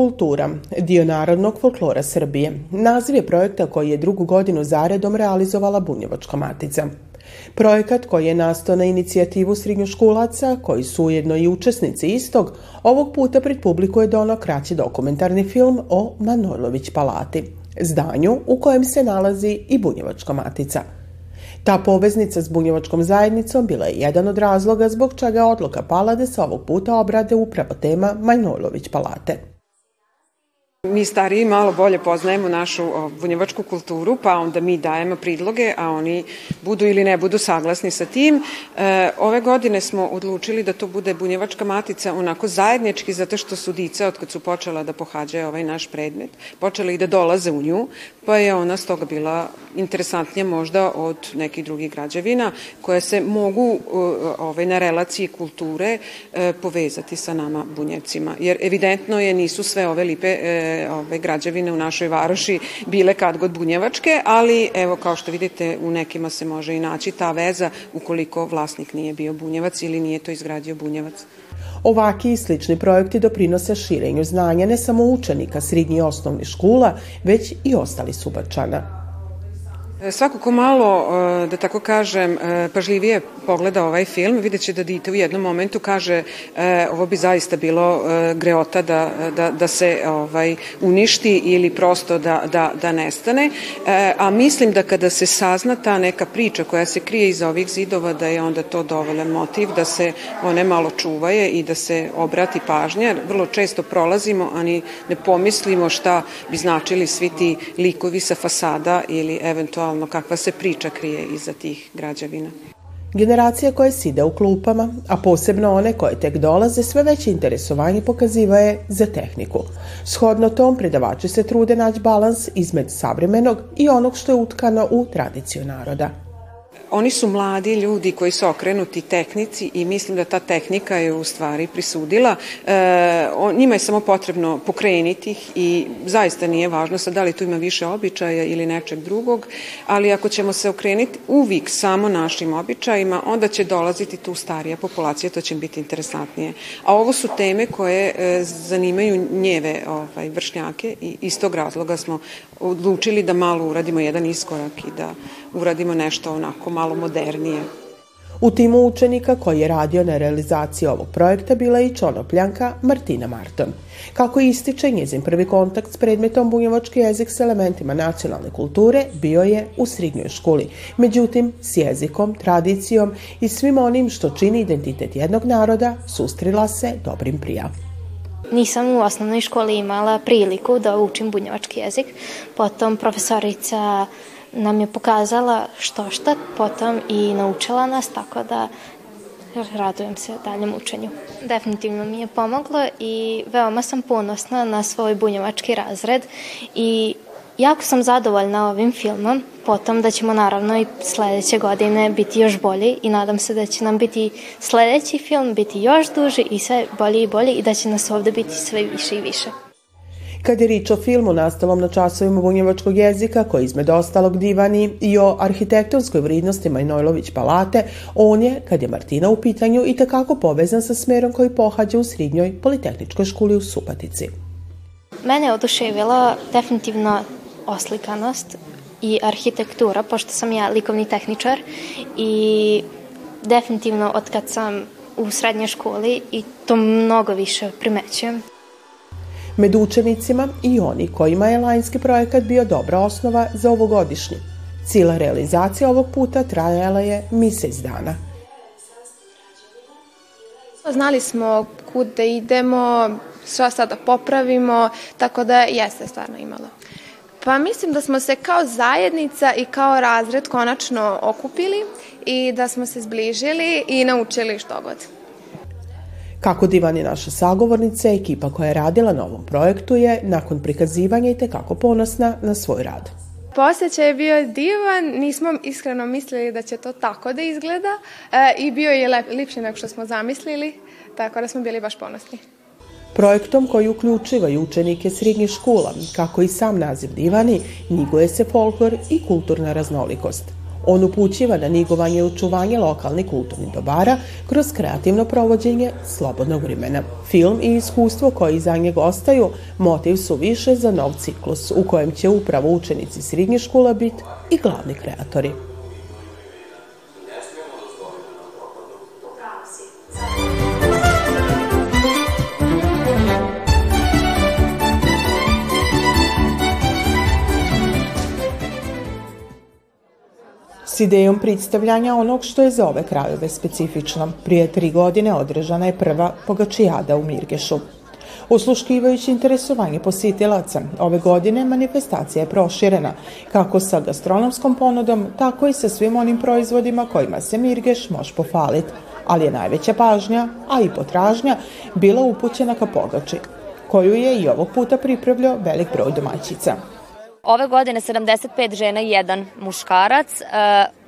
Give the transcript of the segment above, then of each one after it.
Kultura, dio narodnog folklora Srbije, naziv je projekta koji je drugu godinu zaredom realizovala Bunjevačka matica. Projekat koji je nastao na inicijativu srednjoškolaca, koji su ujedno i učesnici istog, ovog puta pred publiku je dono kraći dokumentarni film o Manojlović palati, zdanju u kojem se nalazi i Bunjevačka matica – Ta poveznica s bunjevačkom zajednicom bila je jedan od razloga zbog čega odluka pala da se ovog puta obrade upravo tema Majnolović palate. Mi stariji malo bolje poznajemo našu bunjevačku kulturu, pa onda mi dajemo pridloge, a oni budu ili ne budu saglasni sa tim. E, ove godine smo odlučili da to bude bunjevačka matica onako zajednički, zato što su dica, od kad su počela da pohađaju ovaj naš predmet, počela i da dolaze u nju, pa je ona stoga bila interesantnija možda od nekih drugih građevina, koje se mogu ovaj, na relaciji kulture e, povezati sa nama bunjevcima. Jer evidentno je, nisu sve ove lipe e, ove građevine u našoj varoši bile kad god bunjevačke, ali evo kao što vidite u nekima se može i naći ta veza ukoliko vlasnik nije bio bunjevac ili nije to izgradio bunjevac. Ovaki i slični projekti doprinose širenju znanja ne samo učenika srednjih i osnovnih škola, već i ostali subačana. Svako ko malo, e, da tako kažem, e, pažljivije pogleda ovaj film, vidjet će da dite u jednom momentu kaže e, ovo bi zaista bilo greota da, da, da se ovaj, uništi ili prosto da, da, da nestane. A mislim da kada se sazna ta neka priča koja se krije iza ovih zidova, da je onda to dovoljan motiv da se one malo čuvaje i da se obrati pažnja. Vrlo često prolazimo, a ni ne pomislimo šta bi značili svi ti likovi sa fasada ili eventualno realno kakva se priča krije iza tih građevina. Generacija koje side u klupama, a posebno one koje tek dolaze, sve veće interesovanje pokazivaje za tehniku. Shodno tom, predavači se trude naći balans izmed savremenog i onog što je utkano u tradiciju naroda. Oni su mladi ljudi koji su okrenuti tehnici i mislim da ta tehnika je u stvari prisudila. E, on, njima je samo potrebno pokreniti ih i zaista nije važno sad da li tu ima više običaja ili nečeg drugog, ali ako ćemo se okrenuti uvijek samo našim običajima, onda će dolaziti tu starija populacija, to će biti interesantnije. A ovo su teme koje e, zanimaju njeve ovaj, vršnjake i iz tog razloga smo odlučili da malo uradimo jedan iskorak i da uradimo nešto onako malo modernije. U timu učenika koji je radio na realizaciji ovog projekta bila i čonopljanka Martina Marton. Kako ističe njezin prvi kontakt s predmetom bunjevački jezik s elementima nacionalne kulture bio je u srednjoj školi. Međutim, s jezikom, tradicijom i svim onim što čini identitet jednog naroda sustrila se dobrim prijavom. Nisam u osnovnoj školi imala priliku da učim bunjevački jezik. Potom profesorica nam je pokazala što šta, potom i naučila nas, tako da radujem se daljem učenju. Definitivno mi je pomoglo i veoma sam ponosna na svoj bunjevački razred i jako sam zadovoljna ovim filmom, potom da ćemo naravno i sledeće godine biti još bolji i nadam se da će nam biti sledeći film biti još duži i sve bolji i bolji i da će nas ovde biti sve više i više. Kad je rič o filmu nastalom na časovima bunjevačkog jezika, koji izmed ostalog divani i o arhitektonskoj vridnosti Majnojlović palate, on je, kad je Martina u pitanju, i takako povezan sa smerom koji pohađa u srednjoj politehničkoj školi u Supatici. Mene je oduševila definitivno oslikanost i arhitektura, pošto sam ja likovni tehničar i definitivno od kad sam u srednjoj školi i to mnogo više primećujem. Među učenicima i oni kojima je lanjski projekat bio dobra osnova za ovogodišnji. Cila realizacija ovog puta trajala je misec dana. Znali smo kud da idemo, šta sada popravimo, tako da jeste stvarno imalo. Pa mislim da smo se kao zajednica i kao razred konačno okupili i da smo se zbližili i naučili što god. Kako divan je naša sagovornica, ekipa koja je radila na ovom projektu je, nakon prikazivanja, i tekako ponosna na svoj rad. Posjećaj je bio divan, nismo iskreno mislili da će to tako da izgleda e, i bio je lep, lipši nego što smo zamislili, tako da smo bili baš ponosni. Projektom koji uključiva i učenike srednjih škola, kako i sam naziv divani, njiguje se folklor i kulturna raznolikost. On upućiva na nigovanje i očuvanje lokalnih kulturnih dobara kroz kreativno provođenje slobodnog vremena. Film i iskustvo koji iza njega ostaju motiv su više za nov ciklus u kojem će upravo učenici srednje škola biti i glavni kreatori. Idejom predstavljanja onog što je za ove krajove specifično. Prije tri godine održana je prva pogačijada u Mirgešu. Usluškivajući interesovanje posjetilaca, ove godine manifestacija je proširena, kako sa gastronomskom ponudom, tako i sa svim onim proizvodima kojima se Mirgeš može pofaliti, ali je najveća pažnja, a i potražnja, bila upućena ka pogači, koju je i ovog puta pripravljao velik broj domaćica. Ove godine 75 žena i jedan muškarac. E,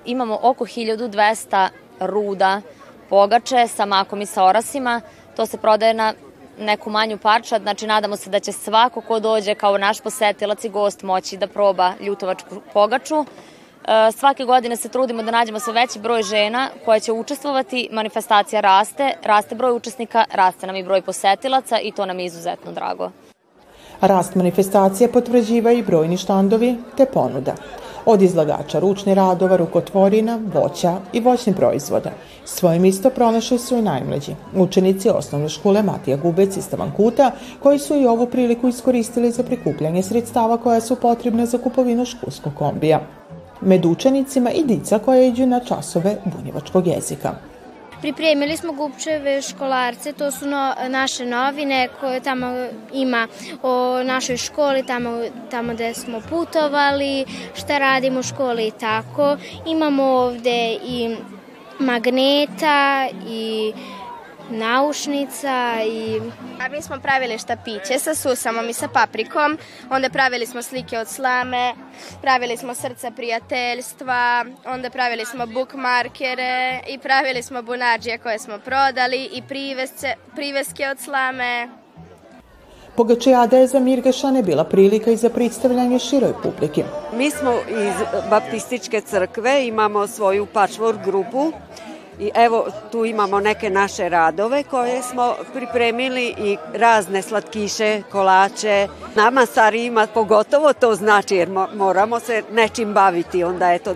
imamo oko 1200 ruda pogače sa makom i sa orasima. To se prodaje na neku manju parčad, znači nadamo se da će svako ko dođe kao naš posetilac i gost moći da proba ljutovačku pogaču. E, svake godine se trudimo da nađemo sve veći broj žena koje će učestvovati, manifestacija raste, raste broj učesnika, raste nam i broj posetilaca i to nam je izuzetno drago. Rast manifestacije potvrđiva i brojni štandovi te ponuda. Od izlagača ručnih radova, rukotvorina, voća i voćnih proizvoda. Svoje misto pronašli su i najmlađi. Učenici osnovne škole Matija Gubec iz Tavankuta, koji su i ovu priliku iskoristili za prikupljanje sredstava koja su potrebne za kupovinu školskog kombija. Med učenicima i dica koja iđu na časove bunjevačkog jezika. Pripremili smo Gupčeve školarce, to su no, naše novine koje tamo ima o našoj školi, tamo, tamo gde smo putovali, šta radimo u školi i tako. Imamo ovde i magneta i naušnica i... A mi smo pravili štapiće sa susamom i sa paprikom, onda pravili smo slike od slame, pravili smo srca prijateljstva, onda pravili smo bookmarkere i pravili smo bunarđije koje smo prodali i privesce, priveske od slame. Pogačijada je za Mirgešane bila prilika i za predstavljanje široj publike. Mi smo iz Baptističke crkve, imamo svoju patchwork grupu I evo tu imamo neke naše radove koje smo pripremili i razne slatkiše, kolače. Nama starijima pogotovo to znači jer moramo se nečim baviti. Onda eto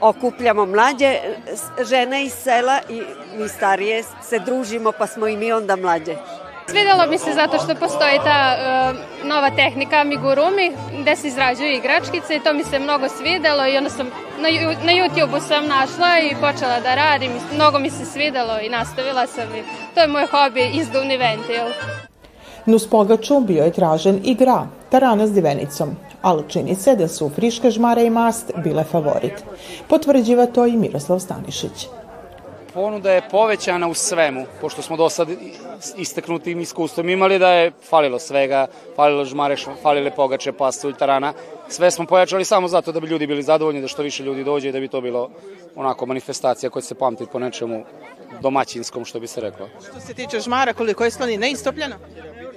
okupljamo mlađe žene iz sela i mi starije se družimo pa smo i mi onda mlađe. Svidelo mi se zato što postoji ta uh, nova tehnika amigurumi gde se izrađuju igračkice i to mi se mnogo svidelo i onda sam na, na YouTube-u sam našla i počela da radim. Mnogo mi se svidelo i nastavila sam i to je moj hobi, izduvni ventil. Nus pogaču bio je tražen i gra, tarana s divenicom, ali čini se da su friška žmara i mast bile favorit. Potvrđiva to i Miroslav Stanišić ponuda je povećana u svemu, pošto smo do sad isteknutim iskustvom imali da je falilo svega, falilo žmare, falile pogače, pastu i tarana. Sve smo pojačali samo zato da bi ljudi bili zadovoljni, da što više ljudi dođe i da bi to bilo onako manifestacija koja se pamti po nečemu domaćinskom, što bi se reklo. Što se tiče žmara, koliko je slani neistopljeno?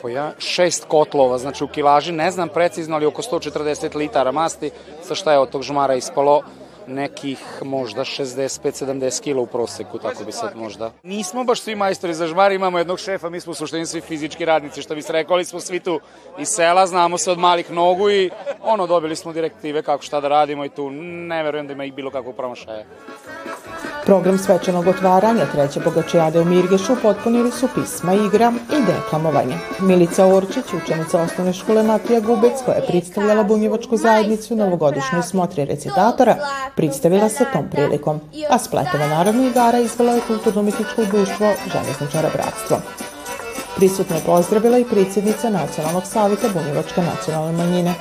Po ja, šest kotlova, znači u kilaži, ne znam precizno, ali oko 140 litara masti, sa šta je od tog žmara ispalo nekih možda 65-70 kila u proseku, tako bi sad možda. Nismo baš svi majstori za žmar, imamo jednog šefa, mi smo u suštini svi fizički radnici, što bi se rekao, ali smo svi tu iz sela, znamo se od malih nogu i ono, dobili smo direktive kako šta da radimo i tu ne verujem da ima i bilo kakvog promašaja. Program svečanog otvaranja treće bogačijade u Mirgešu potpunili su pisma, igra i deklamovanje. Milica Orčić, učenica osnovne škole Matija Gubec, koja je predstavljala bunjevačku zajednicu novogodišnjoj smotri recitatora, predstavila se tom prilikom, a spletova narodnih igara izvela je kulturno-umjetničko društvo Železničara bratstvo. Prisutno je pozdravila i predsjednica Nacionalnog savjeta Bunjevačke nacionalne manjine.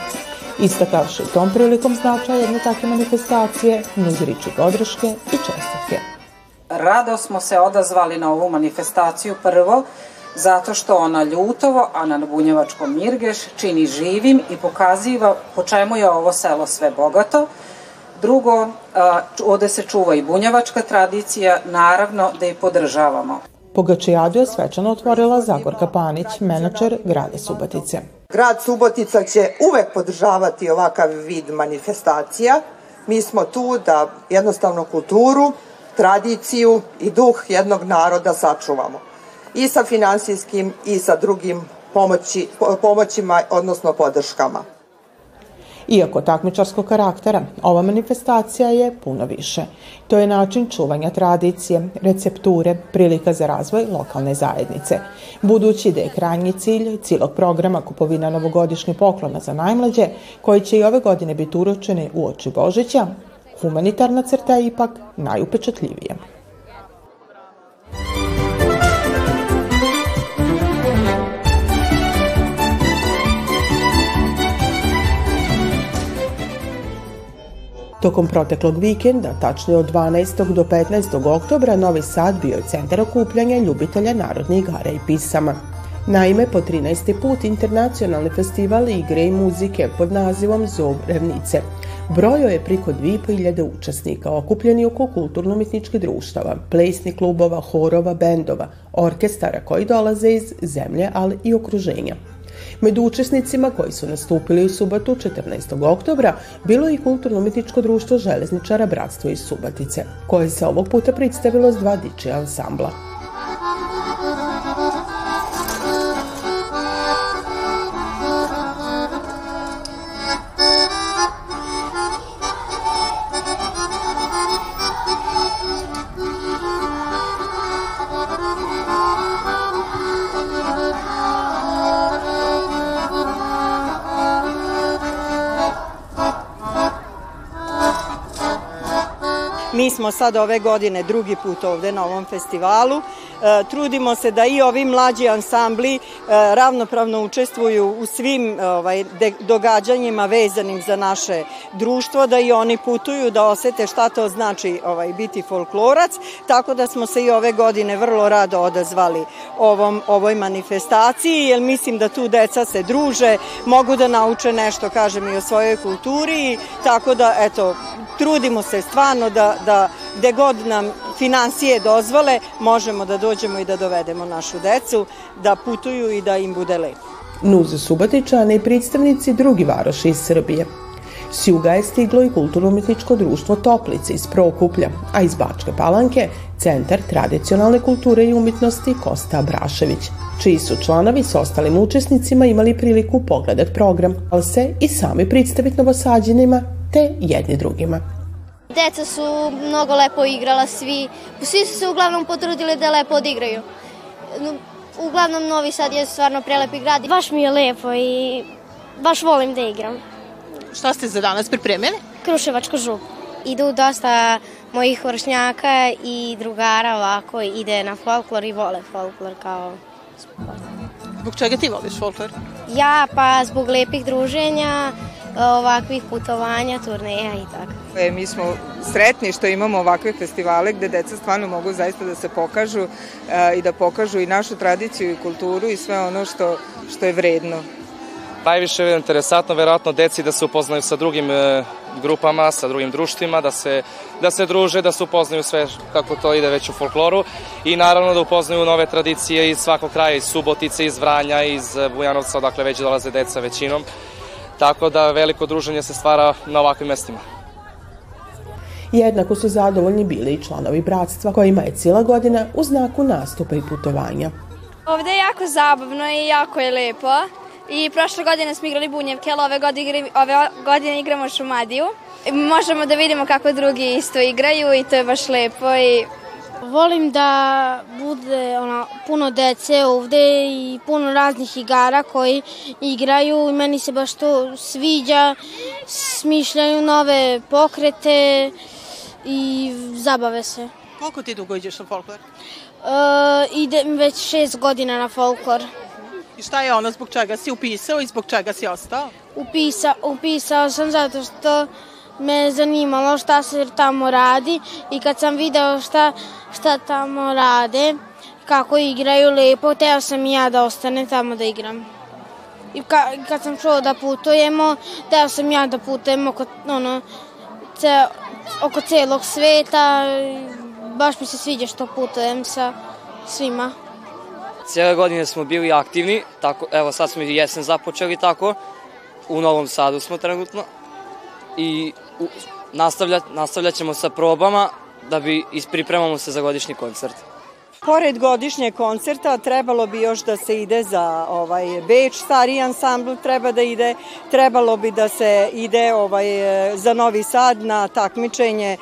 Istakavši tom prilikom značaj jedne takve manifestacije, nuzriči podrške i čestitke. Rado smo se odazvali na ovu manifestaciju prvo, zato što ona Ljutovo, a na Bunjevačkom Mirgeš čini živim i pokaziva po čemu je ovo selo sve bogato. Drugo, ovde se čuva i bunjevačka tradicija, naravno da i podržavamo. Pogačijadu je svečano otvorila Zagorka Panić, menadžer grada Subotice. Grad Subotica će uvek podržavati ovakav vid manifestacija, Mi smo tu da jednostavno kulturu, tradiciju i duh jednog naroda sačuvamo. I sa finansijskim i sa drugim pomoći, pomoćima, odnosno podrškama. Iako takmičarskog karaktera, ova manifestacija je puno više. To je način čuvanja tradicije, recepture, prilika za razvoj lokalne zajednice. Budući da je krajnji cilj cijelog programa kupovina novogodišnjih poklona za najmlađe, koji će i ove godine biti uročeni u oči Božića, humanitarna crta je ipak najupečatljivija. Tokom proteklog vikenda, tačnije od 12. do 15. oktobra, Novi Sad bio je centar okupljanja ljubitelja narodnih igara i pisama. Naime, po 13. put internacionalni festival igre i muzike pod nazivom Zov Revnice brojo je priko 2500 učesnika okupljeni oko kulturno-mitničkih društava, plesnih klubova, horova, bendova, orkestara koji dolaze iz zemlje, ali i okruženja. Među učesnicima koji su nastupili u subotu 14. oktobra bilo je i kulturno-umjetničko društvo železničara Bratstvo iz Subatice, koje se ovog puta predstavilo s dva dičija ansambla. Smo sad ove godine drugi put ovde na ovom festivalu. E, trudimo se da i ovi mlađi ansambli e, ravnopravno učestvuju u svim ovaj, događanjima vezanim za naše društvo, da i oni putuju, da osete šta to znači ovaj, biti folklorac, tako da smo se i ove godine vrlo rado odazvali ovom, ovoj manifestaciji, jer mislim da tu deca se druže, mogu da nauče nešto, kažem, i o svojoj kulturi, tako da, eto, trudimo se stvarno da, da gde god nam financije dozvole, možemo da dođemo i da dovedemo našu decu, da putuju i da im bude lepo. Nuz Subatičane i predstavnici drugi varoši iz Srbije. S juga je stiglo i kulturno-umetničko društvo Toplice iz Prokuplja, a iz Bačke Palanke Centar tradicionalne kulture i umetnosti Kosta Brašević, čiji su članovi s ostalim učesnicima imali priliku pogledat program, ali se i sami predstaviti novosađenima te jedni drugima. Deca su mnogo lepo igrala, svi, svi su se uglavnom potrudili da lepo odigraju. Uglavnom Novi Sad je stvarno prelepi grad. Baš mi je lepo i baš volim da igram. Šta ste za danas pripremili? Kruševačko žup. Idu dosta mojih vršnjaka i drugara ovako ide na folklor i vole folklor kao sport. Zbog čega ti voliš folklor? Ja pa zbog lepih druženja, ovakvih putovanja, turneja i tako. E, mi smo sretni što imamo ovakve festivale gde deca stvarno mogu zaista da se pokažu e, i da pokažu i našu tradiciju i kulturu i sve ono što, što je vredno. Najviše je interesantno verovatno deci da se upoznaju sa drugim e, grupama, sa drugim društvima, da se, da se druže, da se upoznaju sve kako to ide već u folkloru i naravno da upoznaju nove tradicije iz svakog kraja, iz Subotice, iz Vranja, iz Bujanovca, odakle već dolaze deca većinom tako da veliko druženje se stvara na ovakvim mestima. Jednako su zadovoljni bili i članovi bratstva kojima je cijela godina u znaku nastupa i putovanja. Ovde je jako zabavno i jako je lepo. I prošle godine smo igrali bunjevke, ali ove godine, ove godine igramo šumadiju. Možemo da vidimo kako drugi isto igraju i to je baš lepo i Volim da bude ona, puno dece ovde i puno raznih igara koji igraju i meni se baš to sviđa, smišljaju nove pokrete i zabave se. Koliko ti dugo ideš na folklor? Uh, idem već šest godina na folklor. I šta je ono zbog čega si upisao i zbog čega si ostao? Upisa, upisao sam zato što me zanimalo šta se tamo radi i kad sam video šta, šta tamo rade, kako igraju lepo, teo sam i ja da ostane tamo da igram. I ka, kad sam čuo da putujemo, teo sam ja da putujem oko, ono, ce, oko celog sveta, baš mi se sviđa što putujem sa svima. Cijele godine smo bili aktivni, tako, evo sad smo i jesen započeli tako, u Novom Sadu smo trenutno i nastavlja, nastavljat ćemo sa probama da bi ispripremamo se za godišnji koncert. Pored godišnjeg koncerta trebalo bi još da se ide za ovaj Beč, stari ansambl treba da ide, trebalo bi da se ide ovaj za Novi Sad na takmičenje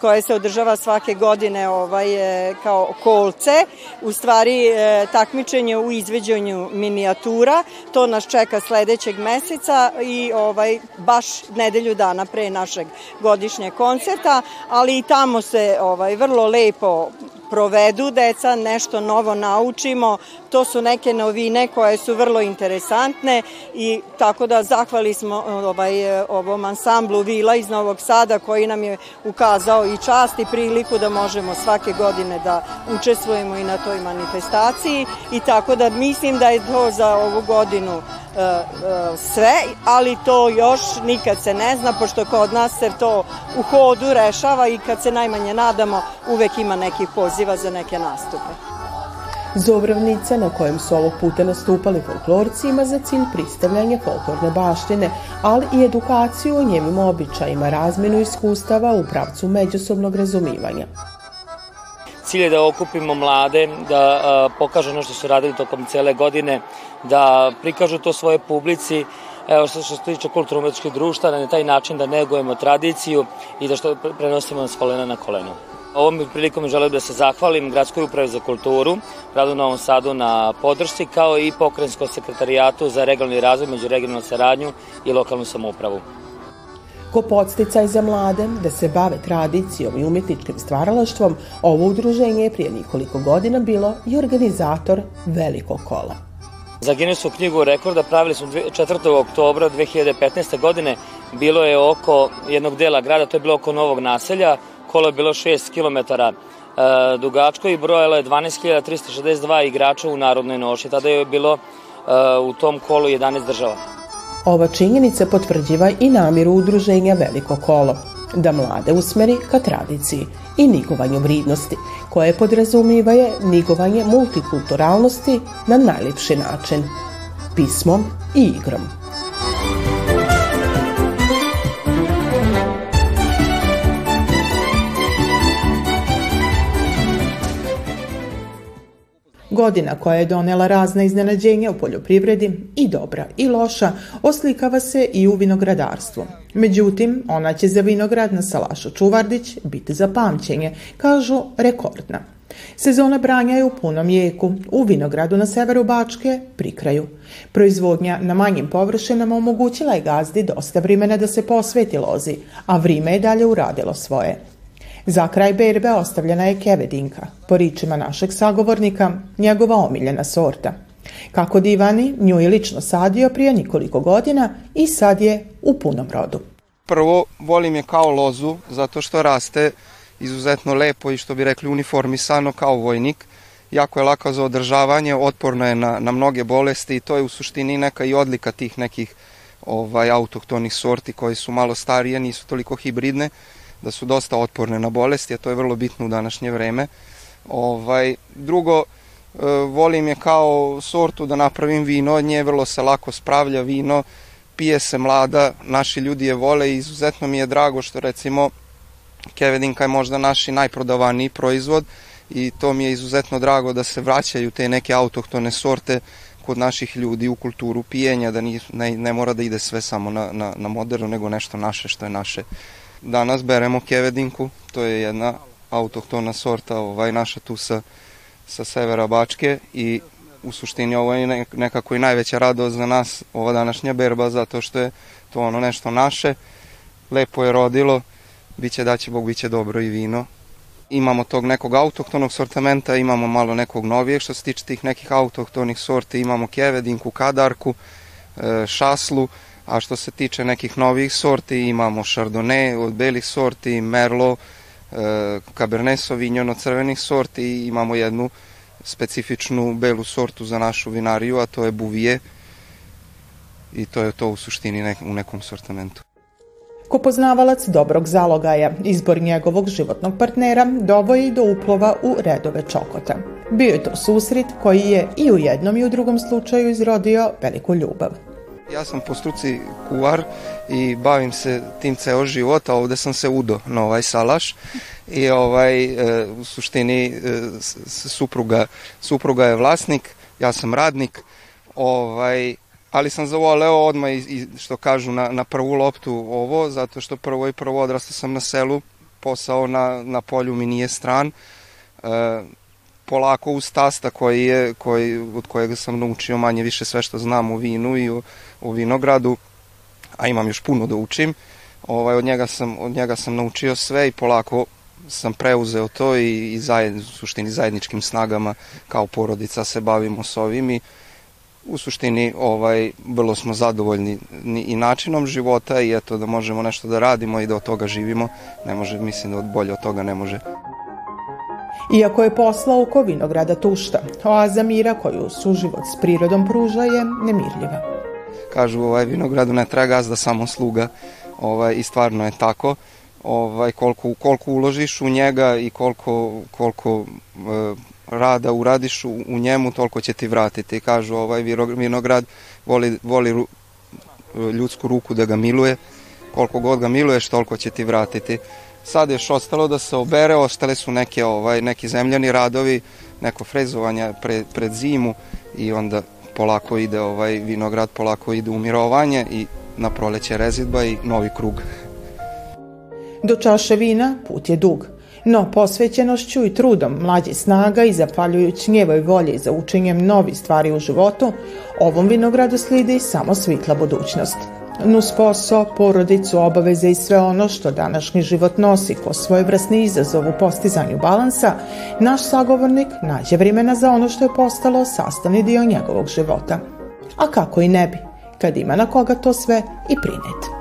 koje se održava svake godine ovaj kao kolce, u stvari e, takmičenje u izveđenju minijatura, to nas čeka sledećeg meseca i ovaj baš nedelju dana pre našeg godišnjeg koncerta, ali i tamo se ovaj vrlo lepo provedu deca, nešto novo naučimo. To su neke novine koje su vrlo interesantne i tako da zahvali smo ovaj, ovom ansamblu Vila iz Novog Sada koji nam je ukazao i čast i priliku da možemo svake godine da učestvujemo i na toj manifestaciji i tako da mislim da je to za ovu godinu sve, ali to još nikad se ne zna, pošto kod nas se to u hodu rešava i kad se najmanje nadamo, uvek ima nekih poziva za neke nastupe. Zobravnica na kojem su ovog puta nastupali folklorci ima za cilj pristavljanje folklorne baštine, ali i edukaciju o njemim običajima, razmenu iskustava u pravcu međusobnog razumivanja. Cilj je da okupimo mlade, da a, pokažu ono što su radili tokom cele godine, da prikažu to svoje publici, evo što, što se tiče kulturno-umetničkih društva, na taj način da negujemo tradiciju i da što prenosimo s kolena na koleno. Ovom prilikom želim da se zahvalim Gradskoj upravi za kulturu, Gradu Novom Sadu na podršci, kao i Pokrajinskom sekretarijatu za regionalni razvoj među regionalnu saradnju i lokalnu samoupravu. Ko podsticaj za mlade da se bave tradicijom i umetničkim stvaralaštvom, ovo udruženje je prije nekoliko godina bilo i organizator velikog kola. Za Guinnessu knjigu rekorda pravili smo 4. oktobra 2015. godine. Bilo je oko jednog dela grada, to je bilo oko novog naselja. Kolo je bilo 6 km e, dugačko i brojalo je 12.362 igrača u narodnoj noši. Tada je bilo e, u tom kolu 11 država. Ova činjenica potvrđiva i namiru udruženja Veliko kolo, da mlade usmeri ka tradiciji i nigovanju vridnosti, koje podrazumivaje nigovanje multikulturalnosti na najljepši način, pismom i igrom. Godina koja je donela razna iznenađenja u poljoprivredi, i dobra i loša, oslikava se i u vinogradarstvu. Međutim, ona će za vinograd na Salašu Čuvardić biti za pamćenje, kažu rekordna. Sezona branja je u punom jeku, u vinogradu na severu Bačke pri kraju. Proizvodnja na manjim površinama omogućila je gazdi dosta vremena da se posveti lozi, a vrime je dalje uradilo svoje. Za kraj berbe ostavljena je kevedinka, po ričima našeg sagovornika, njegova omiljena sorta. Kako divani, nju je lično sadio prije nikoliko godina i sad je u punom rodu. Prvo, volim je kao lozu, zato što raste izuzetno lepo i što bi rekli uniformisano kao vojnik. Jako je lako za održavanje, otporno je na, na mnoge bolesti i to je u suštini neka i odlika tih nekih ovaj autohtonih sorti koji su malo starije, nisu toliko hibridne da su dosta otporne na bolesti, a to je vrlo bitno u današnje vreme. Ovaj, drugo, e, volim je kao sortu da napravim vino od nje, vrlo se lako spravlja vino, pije se mlada, naši ljudi je vole i izuzetno mi je drago što recimo Kevedinka je možda naš najprodavaniji proizvod i to mi je izuzetno drago da se vraćaju te neke autohtone sorte kod naših ljudi u kulturu pijenja, da ni, ne, ne mora da ide sve samo na, na, na moderno, nego nešto naše što je naše Danas beremo kevedinku, to je jedna autohtona sorta, ovaj, naša tu sa, sa severa Bačke i u suštini ovo je nekako i najveća radost za nas, ova današnja berba, zato što je to ono nešto naše, lepo je rodilo, biće da će Bog, biće dobro i vino. Imamo tog nekog autohtonog sortimenta, imamo malo nekog novijeg što se tiče tih nekih autohtonih sorti, imamo kevedinku, kadarku, e, šaslu, a što se tiče nekih novih sorti imamo Chardonnay od belih sorti, Merlot, e, Cabernet Sauvignon od crvenih sorti i imamo jednu specifičnu belu sortu za našu vinariju, a to je Bouvier i to je to u suštini nek, u nekom sortimentu. Ko poznavalac dobrog zalogaja, izbor njegovog životnog partnera dovoji do uplova u redove Čokota. Bio je to susret koji je i u jednom i u drugom slučaju izrodio veliku ljubav. Ja sam po struci kuvar i bavim se tim ceo život, a ovde sam se udo na ovaj salaš. I ovaj, e, u suštini e, supruga, supruga je vlasnik, ja sam radnik, ovaj, ali sam zavoleo odmah i, i što kažu na, na prvu loptu ovo, zato što prvo i prvo odrastao sam na selu, posao na, na polju mi nije stran, e, polako uz tasta koji je, koji, od kojeg sam naučio manje više sve što znam o vinu i o, o vinogradu, a imam još puno da učim, ovaj, od, njega sam, od njega sam naučio sve i polako sam preuzeo to i, i zajed, u suštini zajedničkim snagama kao porodica se bavimo s ovim i u suštini ovaj vrlo smo zadovoljni i načinom života i eto da možemo nešto da radimo i da od toga živimo. Ne može, mislim da od bolje od toga ne može. Iako je posla oko vinograda Tušta, oaza mira koju suživot s prirodom pruža je nemirljiva. Kažu ovaj vinogradu ne treba gazda samo sluga ovaj, i stvarno je tako ovaj, koliko, koliko uložiš u njega i koliko, koliko e, rada uradiš u, u njemu, toliko će ti vratiti. Kažu, ovaj vinograd voli, voli ljudsku ruku da ga miluje, koliko god ga miluješ, toliko će ti vratiti. Sad je još ostalo da se obere, ostale su neke, ovaj, neki zemljani radovi, neko frezovanje pre, pred zimu i onda polako ide ovaj vinograd, polako ide u mirovanje i na proleće rezidba i novi krug. Do čaše vina put je dug, no posvećenošću i trudom mlađi snaga i zapaljujući njevoj volji za učenjem novi stvari u životu, ovom vinogradu slidi samo svitla budućnost. Nus posao, porodicu, obaveze i sve ono što današnji život nosi ko svojevrsni izazov u postizanju balansa, naš sagovornik nađe vremena za ono što je postalo sastavni dio njegovog života. A kako i ne bi, kad ima na koga to sve i prineti.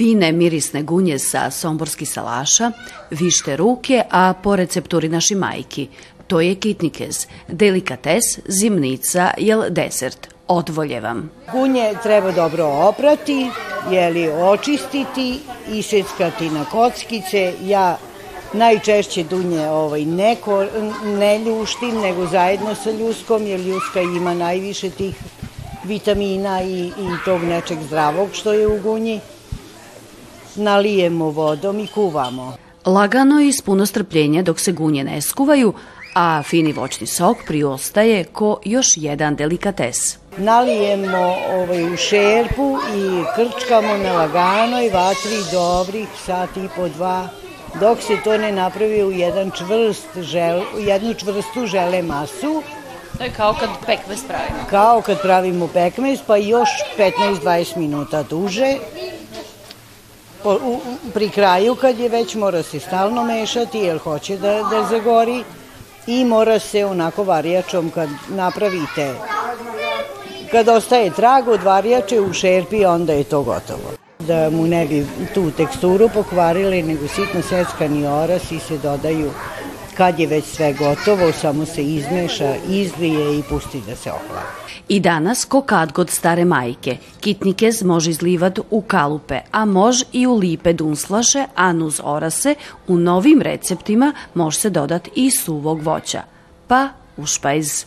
Fine mirisne gunje sa somborski salaša, vište ruke, a po recepturi naši majki. To je kitnikez, delikates, zimnica, jel desert. Odvoljevam. Gunje treba dobro oprati, jeli očistiti, iseckati na kockice. Ja najčešće dunje ovaj, neko, ne ljuštim, nego zajedno sa ljuskom, jer ljuska ima najviše tih vitamina i, i tog nečeg zdravog što je u gunji nalijemo vodom i kuvamo. Lagano i s puno strpljenja dok se gunje ne skuvaju, a fini voćni sok priostaje ko još jedan delikates. Nalijemo ovaj, u šerpu i krčkamo na laganoj vatri dobrih sat i po dva dok se to ne napravi u jedan čvrst žel, jednu čvrstu žele masu. To je kao kad pekmez pravimo. Kao kad pravimo pekmez, pa još 15-20 minuta duže po, u, pri kraju kad je već mora se stalno mešati jer hoće da, da zagori i mora se onako varijačom kad napravite. Kad ostaje trag od varijače u šerpi onda je to gotovo. Da mu ne bi tu teksturu pokvarili nego sitno seckani oras i se dodaju kad je već sve gotovo samo se izmeša, izlije i pusti da se ohlada I danas, ko kad god stare majke, kitnikez može izlivat u kalupe, a mož i u lipe dunslaše, a nuz orase, u novim receptima može se dodat i suvog voća. Pa u špajz